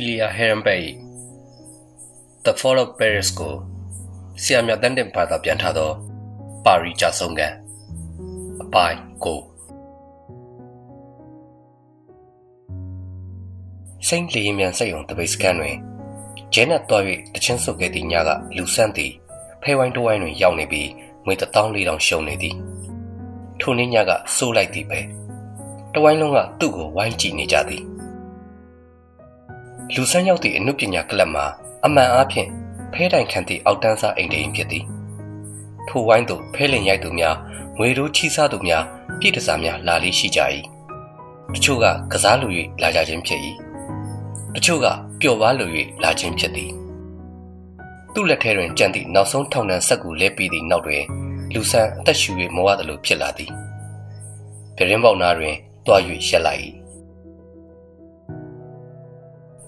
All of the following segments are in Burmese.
Ilya Herrenberg ၏ The Fall of Paris ကိုဆီယမ်မြတ်တန်တင်ဘာသာပြန်ထားသောပါရီကြဆုံးကန်အပိုင်းကိုစိန့်လီမြန်စိတ်ုံတပိတ်စကန်တွင်ဂျဲနတ်တော်၍တချင်းဆုပ်ခဲ့သည့်ညကလူဆန့်သည်ဖဲဝိုင်းတဝိုင်းတွင်ရောက်နေပြီးငွေ14000ရှုံနေသည်ထိုနေ့ညကစိုးလိုက်သည်ပဲတဝိုင်းလုံးကသူ့ကိုဝိုင်းကြည့်နေကြသည် လူဆန်းရောက်သည့်အနုပညာကလပ်မှာအမှန်အားဖြင့်ဖဲတိုင်ခံသည့်အောက်တန်းစားအိမ်တိမ်ဖြစ်သည်ထိုဝိုင်းသို့ဖဲလင်ရိုက်သူများငွေတို့ချီစားသူများပြည့်တစားများလာလေးရှိကြ၏တချို့ကကစားလူ၍လာကြခြင်းဖြစ်၏တချို့ကပျော်ပါလူ၍လာခြင်းဖြစ်သည်သူ့လက်ထဲတွင်ကြံသည့်နောက်ဆုံးထောင်နှံဆက်ကူလဲပြီးသည့်နောက်တွင်လူဆန်းအသက်ရှူ၍မဝသလိုဖြစ်လာသည်ပြရင်ပေါက်နာတွင်တွား၍ရက်လိုက်၏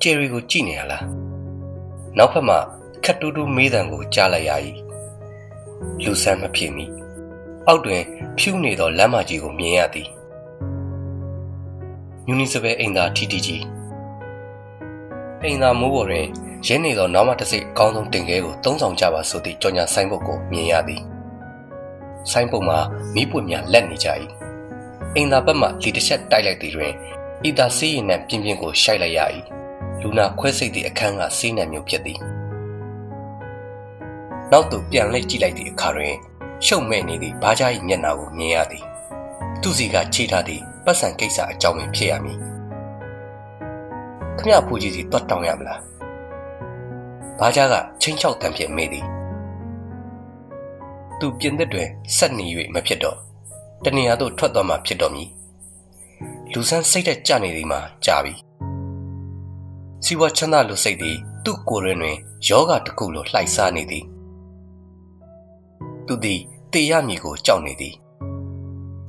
ဂျယ်ရီကိုကြည့်နေရလားနောက်ဖက်မှခတ်တူးတူးမေးတံကိုကြားလိုက်ရ၏လူဆန်းမဖြစ်မိအောက်တွင် ဖြူးနေသောလမ်းမကြီးကိုမြင်ရသည်မြူနီစပယ်အိမ်သာထီတီကြီးအိမ်သာမိုးပေါ်တွင်ရင်းနေသောနောက်မှတစ်စိတ်အကောင်းဆုံးတင်ကဲကိုသုံးဆောင်ကြပါဆိုသည့်ကြော်ညာဆိုင်ဘုတ်ကိုမြင်ရသည်ဆိုင်ဘုတ်မှာမိပွင့်များလက်နေကြ၏အိမ်သာဘက်မှလီတစ်ချက်တိုက်လိုက်သည်တွင်ဤသာစီးရင်နဲ့ပြင်းပြင်းကိုရှိုက်လိုက်ရ၏ လူနာခွဲစိတ်သည့်အခန်းကစီးနှံမျိုးဖြစ်သည်နောက်သို့ပြန်လှည့်ကြည့်လိုက်သည့်အခါတွင်ရှုံမဲ့နေသည့်ဘားကြား၏မျက်နှာကိုမြင်ရသည်သူစီကခြေထားသည့်ပတ်စံကိစ္စအကြောင်းပင်ဖြစ်ရမည်ခမရဖူကြီးစီတွတ်တောင်းရမလားဘားကြားကချင်းချောက်တံဖြင့်မေးသည်သူပြင်သစ်တွင်ဆက်နေ၍မဖြစ်တော့တနေရာသို့ထွက်သွားမှဖြစ်တော်မည်လူဆန်းစိတ်သက်ကြနေသည်မှာကြာပြီ စီဝါချမ်းသာလူစိတ်သည်သူ့ကိုယ်ရင်းတွင်ယောဂတစ်ခုလိုလှိုက်စားနေသည်သူသည်တေရမည်ကိုကြောက်နေသည်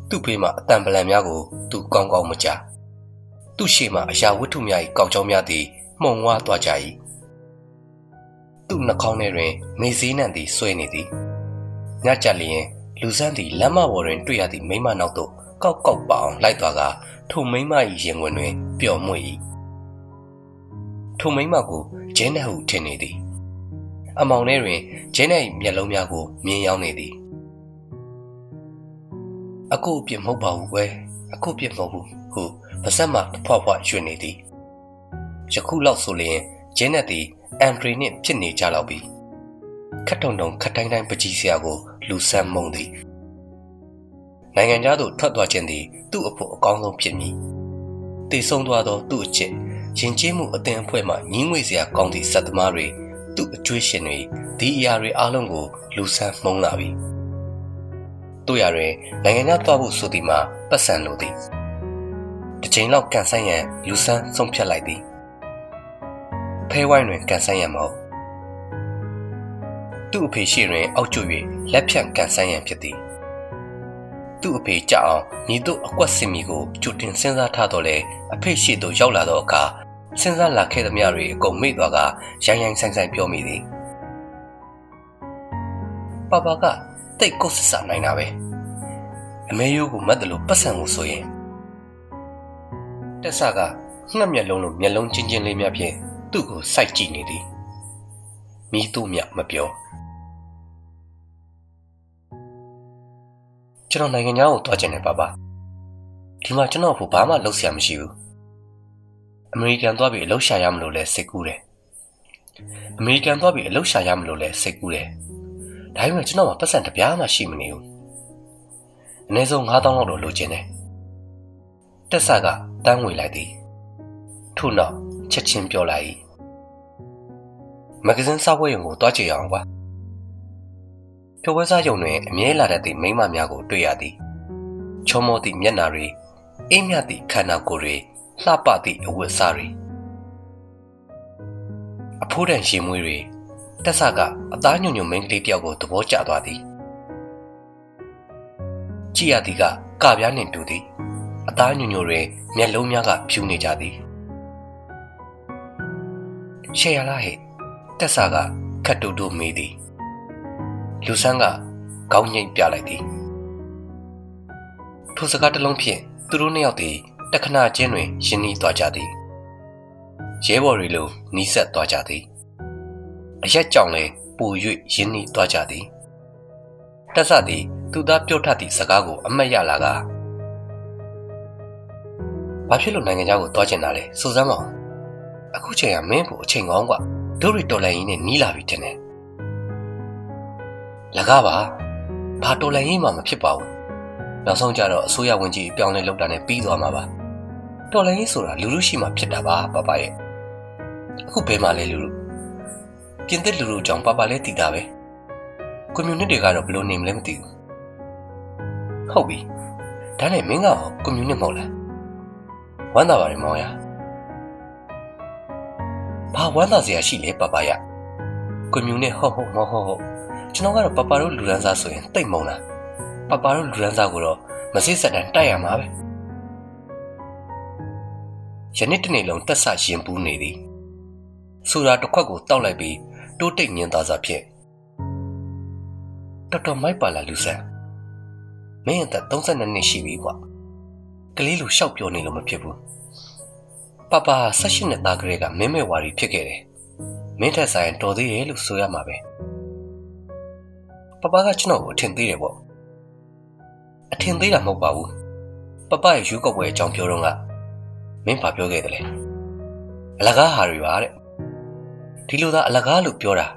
သူ့ဖေးမှအတန်ပလံများကိုသူကောင်းကောင်းမကြားသူ့ရှေ့မှအရာဝတ္ထုများ၏ကောက်ကြောင်းများသည်မှုံဝါသွားကြ၏သူ့နှာခေါင်းထဲတွင်နေစည်းနှံသည်ဆွဲနေသည်ညကြလျင်လူစမ်းသည်လမ်းမပေါ်တွင်တွေ့ရသည့်မိမနောက်သို့ကောက်ကောက်ပအောင်လိုက်သွားကထိုမိမ၏ရင်ဝင်တွင်ပျော်မွေ့၏ ထိုမိမကိုဂျင်းနဲ့ဟုထင်နေသည်အမောင်ထဲတွင်ဂျင်းနဲ့မျက်လုံးများကိုမြင်ရောက်နေသည်အကုအပြစ်မဟုတ်ပါဘူးကွယ်အကုအပြစ်မဟုတ်ဘူးဟုပါဆက်မှဖွားဖွားရွှင်နေသည်ယခုလောက်ဆိုလျင်ဂျင်းနဲ့သည်အန်ဒရီနှင့်ဖြစ်နေကြတော့ပြီခတ်တုံတုံခတ်တိုင်းတိုင်းပကြီးစရာကိုလူဆန်းမုံသည်နိုင်ငံသားတို့ထွက်သွားခြင်းသည်သူ့အဖို့အကောင်းဆုံးဖြစ်မည်တည်ဆုံသွားသောသူ့အချစ် ရင်ကျေးမှုအသင်အဖွဲ့မှညီးငွေစရာကောင်းသည့်စက်သမားတွေသူ့အကျွေးရှင်တွေဒီအရာတွေအားလုံးကိုလူဆန်းမှုံလာပြီတို့ရတွင်နိုင်ငံသားသွားဖို့ဆိုသည်မှာပတ်စံလိုသည်တစ်ချိန်လောက်ကန်ဆိုင်ရန်လူဆန်းဆုံးဖြတ်လိုက်သည်ဖဲဝိုင်းတွင်ကန်ဆိုင်ရန်မဟုတ်သူ့အဖေရှိတွင်အောက်ကျွ၍လက်ဖြန့်ကန်ဆိုင်ရန်ဖြစ်သည်သူ့အဖေကြောက်အောင်ညီတို့အကွက်စင်မီကိုကြိုတင်စဉ်းစားထားတော့လေအဖေရှိသို့ရောက်လာတော့အခါ စဉ်းစားလာခဲ့သမျှတွေအကုန်မေ့သွားကရိုင်းရိုင်းဆိုင်ဆိုင်ပြောမိသည်ပပကတိတ်ကိုဆဆနိုင်တာပဲအမေယိုးကိုမတ်တယ်လို့ပတ်စံကိုဆိုရင်တက်ဆာကငှက်မျက်လုံးလိုမျက်လုံးချင်းချင်းလေးများဖြင့်သူ့ကိုစိုက်ကြည့်နေသည်မိသူ့မြမပြောကျွန်တော်နိုင်ငံသားကိုတွားကျင်တယ်ပါပါဒီမှာကျွန်တော်ကဘာမှလုပ်ဆရာမရှိဘူး အမေရိကန်သွားပြီးအလုပ်ရှာရမလို့လဲစိတ်ကူးတယ်အမေရိကန်သွားပြီးအလုပ်ရှာရမလို့လဲစိတ်ကူးတယ်ဒါပေမဲ့ကျွန်တော်ကပတ်စံတပြားမှရှိမနေဘူးအနည်းဆုံး9000လောက်တော့လိုချင်တယ်တက်ဆာကတန်းငွေလိုက်သည်ထို့နောက်ချက်ချင်းပြောလိုက်မဂဇင်းစာပွဲရုံကိုတွားကြည့်ရအောင်ပါဖြိုပွဲစားရုံတွင်အမြဲလာတတ်သည့်မိမများကိုတွေ့ရသည်ချောမောသည့်မျက်နှာတွေအိမ်မြသည့်ခန္ဓာကိုယ်တွေ လှပသည့်အဝတ်အစားတွေအဖိုးတန်ရှင်မွေးတွေတက်ဆာကအသားညွန့်ညွန့်မိန်းကလေးတယောက်ကိုသဘောကျသွားသည်ကြည်ရသည်ကကပြားနှင့်တူသည်အသားညွန့်ညွန့်တွင်မျက်လုံးများကဖြူနေကြသည်ရှေ့ရလားဟဲ့တက်ဆာကခတ်တူတူမေးသည်လူဆန်းကခေါင်းငိမ့်ပြလိုက်သည်ထိုစကားတစ်လုံးဖြင့်သူတို့နှစ်ယောက်သည် တခဏချင်းတွင်ယဉ်နီးသွားကြသည် ရဲဘော်တွေလိုနီးစပ်သွားကြသည်အရက်ကြောင့်လည်းပို၍ရင်းနှီးသွားကြသည်တက်ဆသည်သူသားပြောထသည့်စကားကိုအမတ်ရလာကဘာဖြစ်လို့နိုင်ငံခြားကိုသွားကျင်တာလဲစူစမ်းပါဦးအခုချိန်ကမင်းဖို့အချိန်ကောင်းกว่าဒိုရီတော်လိုင်းကြီးနဲ့နီးလာပြီတင်တယ်လကားပါဘာတော်လိုင်းကြီးမှမဖြစ်ပါဘူးနောက်ဆုံးကြတော့အစိုးရဝင်ကြီးအပြောင်းလဲလုပ်တာနဲ့ပြီးသွားမှာပါ တော်လိုင်းကြီးဆိုတာလူလူရှိမှဖြစ်တာပါပပရဲ့အခုဘယ်မှာလဲလူလူပြင်သစ်လူလူကြောင့်ပပလည်းတည်တာပဲကွန်မြူနတီကတော့ဘယ်လိုနေမလဲမသိဘူးဟုတ်ပြီဒါနဲ့မင်းကကွန်မြူနစ်မဟုတ်လားဝမ်းသာပါတယ်မောင်ရဘာဝမ်းသာစရာရှိလဲပပရကွန်မြူနစ်ဟုတ်ဟုတ်မဟုတ်ဟုတ်ကျွန်တော်ကတော့ပပတို့လူရန်စားဆိုရင်တိတ်မုံလားပပတို့လူရန်စားကိုတော့မစိစက်တန်တိုက်ရမှာပဲ ယနေ့တနေ့လုံးတက်ဆရင်ပူးနေသည်ဆိုတာတစ်ခွက်ကိုတောက်လိုက်ပြီးတိုးတိတ်ညင်သားစားဖြစ်တော်တော်မိုက်ပါလာလူဆန်မင်းအသက်32နှစ်ရှိပြီကွာကလေးလိုရှောက်ပြောနေလို့မဖြစ်ဘူးပပ16နှစ်သားကလေးကမင်းမဲဝါရီဖြစ်ခဲ့တယ်မင်းထက်ဆိုင်တော်သေးရဲ့လို့ဆိုရမှာပဲပပကကျွန်တော်ကိုအထင်သေးတယ်ပေါ့အထင်သေးတာမဟုတ်ပါဘူးပပရဲ့ယူကောက်ပွဲအကြောင်းပြောတော့က မင်းဘာပြောခဲ့တယ်လဲအလကားဟာတွေပါတဲ့ဒီလိုသာအလကားလို့ပြောတာ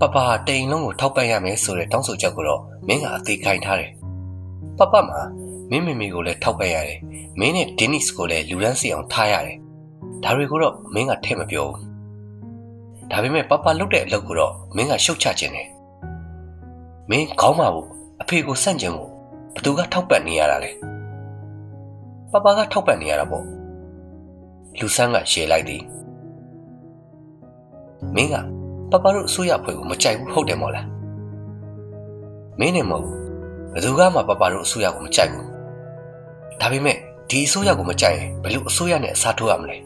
ပပတိန်လုံးကိုထောက်ပံ့ရမယ်ဆိုတဲ့တောင်းဆိုချက်ကိုတော့မင်းကအသေးခိုင်းထားတယ်ပပမှာမင်းမေမေကိုလည်းထောက်ပံ့ရတယ်မင်းနဲ့ဒင်းနစ်ကိုလည်းလူရန်စီအောင်ထားရတယ်ဒါတွေကိုတော့မင်းကထဲ့မပြောဘူးဒါပေမဲ့ပပလုပ်တဲ့အလုပ်ကိုတော့မင်းကရှုတ်ချခြင်းတယ်မင်းခေါင်းပါဘူးအဖေကိုစန့်ကျင်ဖို့ဘသူကထောက်ပံ့နေရတာလဲပပကထောက်ပံ့နေရတာပေါ့ လူဆန်းကရှယ်လိုက်သည်မင်းကပပတို့အစိုးရဖွဲ့ကိုမကြိုက်ဘူးဟုတ်တယ်မို့လားမင်းနဲ့မဟုတ်ဘူးဘယ်သူကမှပပတို့အစိုးရကိုမကြိုက်ဘူးဒါပေမဲ့ဒီအစိုးရကိုမကြိုက်ရင်ဘယ်လိုအစိုးရနဲ့အစားထိုးရမလဲ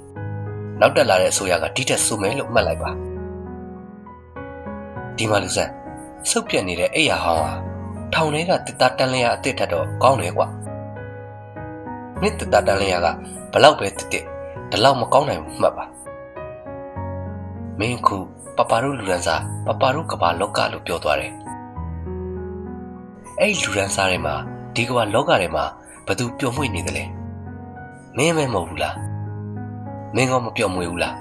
နောက်တက်လာတဲ့အစိုးရကဒီတက်ဆိုမယ်လို့မှတ်လိုက်ပါဒီမှာလူဆန်းစုပ်ပြက်နေတဲ့အိယာဟောင်းဟာထောင်ထဲကတစ်သားတန်လျာအစ်စ်ထက်တော့ကောင်းတယ်ကွာမင်းတစ်သားတန်လျာကဘလောက်ပဲတစ်တစ် ဒီလောက်မကောင်းနိုင်ဘူးမှတ်ပါမင်းခုပပတို့လူရန်စာပပတို့ကဘာလောကလို့ပြောသွားတယ်အဲ့လူရန်စာတွေမှာဒီကဘာလောကတွေမှာဘသူပျော်မွေ့နေတယ်လဲမင်းမဲမဟုတ်ဘူးလားမင်းကမပျော်မွေ့ဘူးလား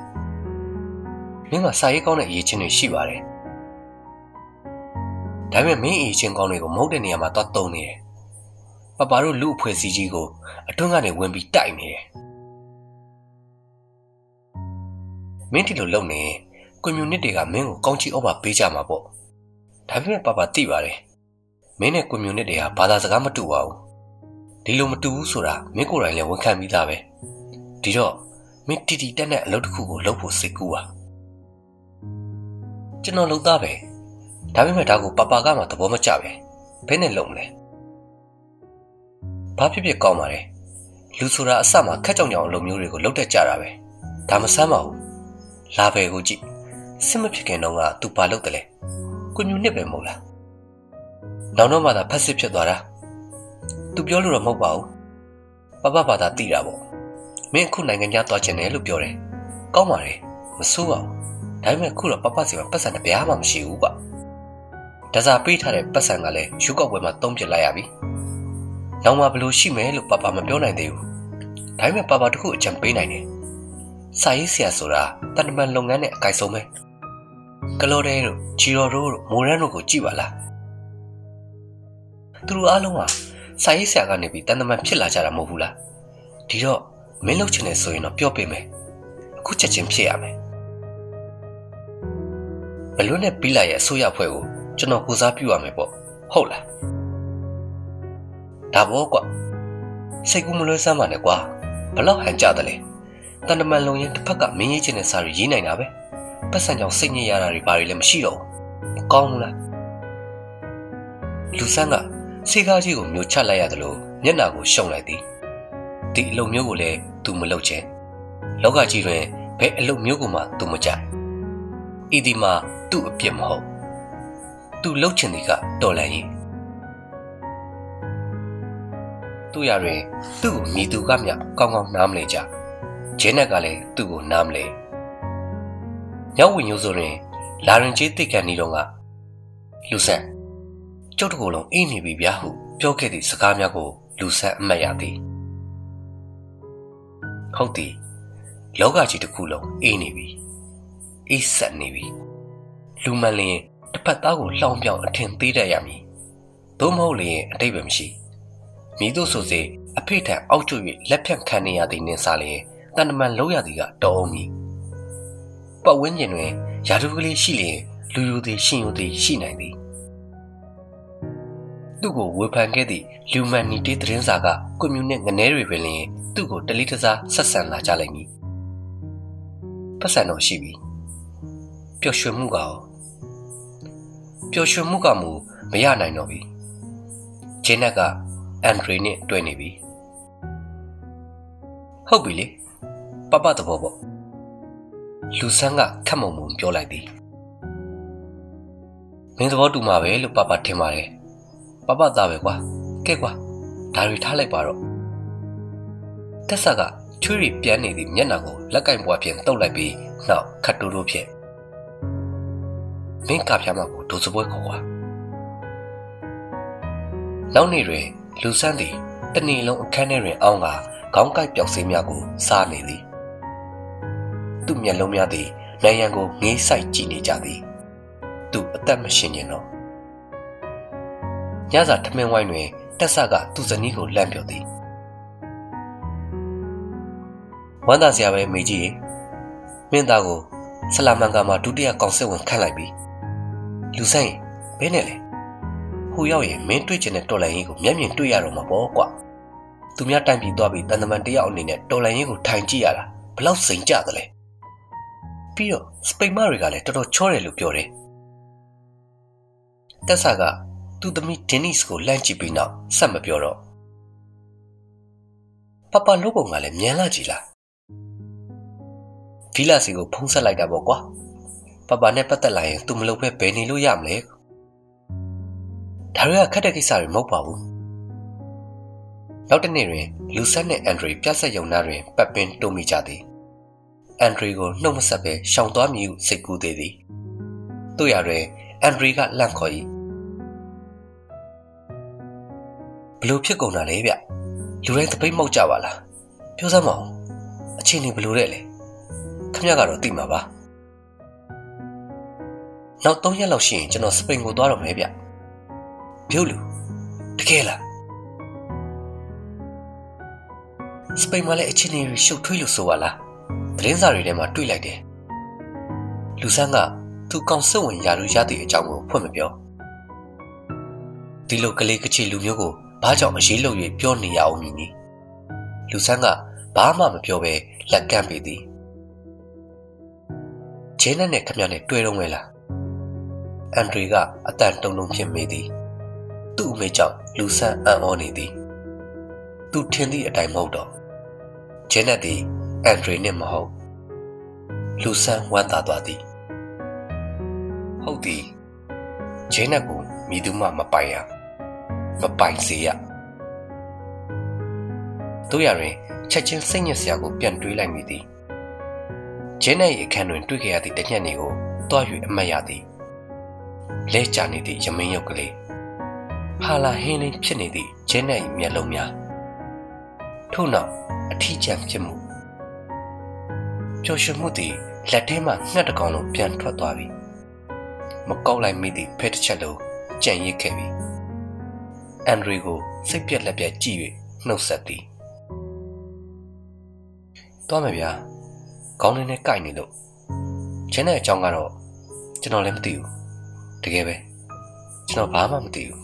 မင်းကစာရေးကောင်းတဲ့အရေးချင်းတွေရှိပါတယ်ဒါပေမဲ့မင်းအရေးချင်းကောင်းတွေကိုမဟုတ်တဲ့နေရာမှာသွားတုံးနေတယ်ပပတို့လူအဖွဲ့အစည်းကြီးကိုအတွင်းကနေဝင်ပြီးတိုက်နေတယ် မင်းဒီလိုလုပ်နေကွန်မြူနတီကမင်းကိုကောင်းချီဩဘာပေးကြမှာပေါ့ဒါပေမဲ့ပပသိပါတယ်မင်းနဲ့ကွန်မြူနတီဟာဘာသာစကားမတူပါဘူးဒီလိုမတူဘူးဆိုတာမင်းကိုယ်တိုင်လည်းဝန်ခံပြီးသားပဲဒီတော့မင်းတီတီတက်တဲ့အလုပ်တစ်ခုကိုလုပ်ဖို့စိတ်ကူးပါကျွန်တော်လုပ်သားပဲဒါပေမဲ့ဒါကိုပပကမှသဘောမကျပဲဘယ်နဲ့လုပ်မလဲဘာဖြစ်ဖြစ်ကောင်းပါလေလူဆိုတာအစမှခက်ကြောင်ကြောင်အလုပ်မျိုးတွေကိုလုပ်တတ်ကြတာပဲဒါမဆမ်းပါဘူး လာပဲကိုကြည့်စစ်မဖြစ်ခင်တော့ကသူဘာလုပ်တယ်လဲကွန်မြူနစ်ပဲမဟုတ်လားနောက်တော့မှသာဖက်စစ်ဖြစ်သွားတာသူပြောလို့တော့မဟုတ်ပါဘူးပပဘာသာတိတာပေါ့မင်းအခုနိုင်ငံခြားသွားချင်တယ်လို့ပြောတယ်ကောင်းပါလေမဆိုးပါဘူးဒါပေမဲ့ခုတော့ပပစီမှာပတ်စံတပြားမှမရှိဘူးကွဒါစာပေးထားတဲ့ပတ်စံကလည်းရုပ်ောက်ပွဲမှာတုံးပြလိုက်ရပြီနောက်မှဘလို့ရှိမယ်လို့ပပမပြောနိုင်သေးဘူးဒါပေမဲ့ပပတခုအကြံပေးနိုင်တယ် စာရေးဆရာဆိုတာတန်တမန်လုပ်ငန်းနဲ့အကိုက်ဆုံးပဲကလော်တဲတို့ဂျီရိုတို့မိုရန်တို့ကိုကြည့်ပါလားသူတို့အားလုံးဟာစာရေးဆရာကနေပြီးတန်တမန်ဖြစ်လာကြတာမဟုတ်ဘူးလားဒီတော့မင်းလုပ်ချင်တယ်ဆိုရင်တော့ပြောပေးမယ်အခုချက်ချင်းဖြစ်ရမယ်ဘလွန်းနဲ့ပြီးလာရဲ့အစိုးရဖွဲ့ကိုကျွန်တော်ကိုစားပြုရမယ်ပေါ့ဟုတ်လားဒါဘောကွစိတ်ကူးမလွှဲစမ်းပါနဲ့ကွာဘလောက်ဟန်ကြတယ်လဲ တန်တမန်လုံရင်တစ်ဖက်ကမင်းရေးချင်တဲ့စာတွေရေးနိုင်တာပဲပတ်စံကြောင့်စိတ်ညစ်ရတာတွေဘာတွေလည်းမရှိတော့ဘူးမကောင်းဘူးလားလူဆန်းကစေကားကြီးကိုမျိုးချလိုက်ရတယ်လို့မျက်နာကိုရှုံလိုက်သည်ဒီအလုပ်မျိုးကိုလည်းသူမလုပ်ချင်လောကကြီးတွင်ဘယ်အလုပ်မျိုးကိုမှသူမကြိုက်ဤဒီမှာသူ့အပြစ်မဟုတ်သူလှုပ်ချင်သည်ကတော်လန်ရင်သူရရင်သူ့ကိုမိသူကမြကောင်းကောင်းနားမလဲကြ ဂျင်းနက်ကလည်းသူ့ကိုနားမလဲရောက်ဝင်ရိုးဆိုရင်လာရင်ကြီးတိတ်ကန်နေတော့ကလူဆန်ကျုပ်တကူလုံးအေးနေပြီဗျာဟုပြောခဲ့သည့်စကားများကိုလူဆန်အမှတ်ရသည်ဟုတ်သည်လောကကြီးတစ်ခုလုံးအေးနေပြီအေးဆက်နေပြီလူမှန်လျင်တစ်ဖက်သားကိုလှောင်ပြောင်အထင်သေးတတ်ရမည်သို့မဟုတ်လျင်အတိတ်ပဲမရှိမိတို့ဆိုစေအဖေထံအောက်ကျွ၍လက်ဖြတ်ခံနေရသည့်နင်းစားလျင် တန်တမန်လောက်ရသည်ကတော်အောင်မည်ပတ်ဝန်းကျင်တွင်ယာတုကလေးရှိလျင်လူယူသည်ရှင်ယူသည်ရှိနိုင်သည်သူ့ကိုဝေဖန်ခဲ့သည့်လူမန်နီတီသတင်းစာကကွန်မြူနစ်ငနဲတွေပင်လျင်သူ့ကိုတလိတစားဆက်ဆံလာကြလိမ့်မည်ပတ်စံတော့ရှိပြီပျော်ရွှင်မှုကရောပျော်ရွှင်မှုကမူမရနိုင်တော့ပြီဂျင်းနက်ကအန်ဒရီနဲ့တွေ့နေပြီဟုတ်ပြီလေ ပပသဘောပေါ့လူဆန်းကခက်မုံမုံပြောလိုက်သည်မင်းသဘောတူမှာပဲလို့ပပထင်ပါတယ်ပပသားပဲကွာကဲကွာဒါတွေထားလိုက်ပါတော့တက်ဆာကချွေးရီပြန်နေသည့်မျက်နှာကိုလက်ကင်ပွားဖြင့်တုပ်လိုက်ပြီးနောက်ခတ်တိုးတိုးဖြင့်မင်းကဖျားမကိုဒိုစပွဲခေါ်ကွာနောက်နေ့တွင်လူဆန်းသည်တနေ့လုံးအခန်းထဲတွင်အောင်းကခေါင်းကိုက်ပျောက်စေးများကိုစားနေသည် သူ့မျက်လုံးများသည်နိုင်ရန်ကိုငေးဆိုင်ကြည့်နေကြသည်သူအသက်မရှင်ရင်တော့ညစာထမင်းဝိုင်းတွင်တက်ဆကသူ့ဇနီးကိုလန့်ပြောသည်ဝမ်းသာစရာပဲမေကြီးမင်းသားကိုဆလာမန်ကာမှာဒုတိယကောင်စစ်ဝင်ခန့်လိုက်ပြီလူဆိုင်ဘဲနဲ့လေဟိုရောက်ရင်မင်းတွေ့ချင်တဲ့တော်လိုင်းရေးကိုမျက်မြင်တွေ့ရတော့မှာပေါ့ကွာသူများတိုင်ပြီးသွားပြီးတန်တမန်တယောက်အနေနဲ့တော်လိုင်းရေးကိုထိုင်ကြည့်ရတာဘလောက်စိန်ကြသလဲ ပြီးတော့စပိန်မတွေကလည်းတော်တော်ချောတယ်လို့ပြောတယ်တက်ဆာကသူ့သမီးဒင်းနစ်ကိုလန့်ကြည့်ပြီးနောက်ဆက်မပြောတော့ပပလို့ပုံကလည်းမြန်လာကြည်လားဗီလာစီကိုဖုံးဆက်လိုက်တာပေါ့ကွာပပနဲ့ပတ်သက်လာရင် तू မလုပ်ပဲဘယ်နေလို့ရမလဲဒါတွေကခက်တဲ့ကိစ္စတွေမဟုတ်ပါဘူးနောက်တနေ့တွင်လူဆက်နဲ့အန်ဒရီပြတ်ဆက်ယုံနာတွင်ပတ်ပင်တိုးမိကြသည် အန်ဒရီကိုနှုတ်မဆက်ပဲရှောင်သွားမည်ဟုစိတ်ကူးသေးသည်တို့ရတွင်အန်ဒရီကလန့်ခေါ်၏ဘလို့ဖြစ်ကုန်တာလဲဗျလူတိုင်းတပိတ်မောက်ကြပါလားပြောစမ်းမအောင်အချင်းနေဘလို့တဲ့လဲခမရကတော့သိမှာပါနောက်၃ရက်လောက်ရှိရင်ကျွန်တော်စပိန်ကိုသွားတော့မယ်ဗျပြုတ်လူတကယ်လားစပိန်မှာလည်းအချင်းနေရှုပ်ထွေးလို့ဆိုပါလား သတင်းစာတွေထဲမှာတွေ့လိုက်တယ်လူဆန်းကသူကောင်စစ်ဝင်ရာလူရတဲ့အကြောင်းကိုဖွင့်မပြောဒီလိုကလေးကချီလူမျိုးကိုဘာကြောင့်အရေးလို့၍ပြောနေရအောင်မည်နီလူဆန်းကဘာမှမပြောဘဲလက်ကမ်းပေသည်ဂျင်းနဲ့ခမရနဲ့တွေ့တော့ငယ်လားအန်ဒရီကအတန်တုံတုံဖြစ်မိသည်သူ့အမေကြောင့်လူဆန်းအံ့ဩနေသည်သူထင်သည့်အတိုင်းမဟုတ်တော့ဂျင်းနဲ့သည် အန်ဒရီနဲ့မဟုတ်လူဆန်းဝမ်းသာသွားသည်ဟုတ်သည်ဂျင်းနဲ့ကိုမိသူမှမပိုင်ရမပိုင်စေရတို့ရရင်ချက်ချင်းစိတ်ညစ်စရာကိုပြန်တွေးလိုက်မိသည်ဂျင်းနဲ့ရဲ့အခန်းတွင်တွေ့ခဲ့ရသည့်တညက်နေကိုတွား၍အမတ်ရသည်လဲကျနေသည့်ရမင်းရုပ်ကလေးဟာလာဟင်းလင်းဖြစ်နေသည့်ဂျင်းနဲ့မျက်လုံးများထို့နောက်အထီးကျန်ဖြစ်မှု ပျော်ရွှင်မှုသည်လက်ထဲမှငှက်တကောင်လုံးပြန်ထွက်သွားပြီမကောက်လိုက်မိသည့်ဖက်တစ်ချက်လုံးကြံ့ရစ်ခဲ့ပြီအန်ဒရီကိုစိတ်ပြက်လက်ပြက်ကြည့်၍နှုတ်ဆက်သည်သွားမယ်ဗျာခေါင်းလေးနဲ့ကိုက်နေလို့ကျင်းတဲ့အကြောင်းကတော့ကျွန်တော်လည်းမသိဘူးတကယ်ပဲကျွန်တော်ဘာမှမသိဘူး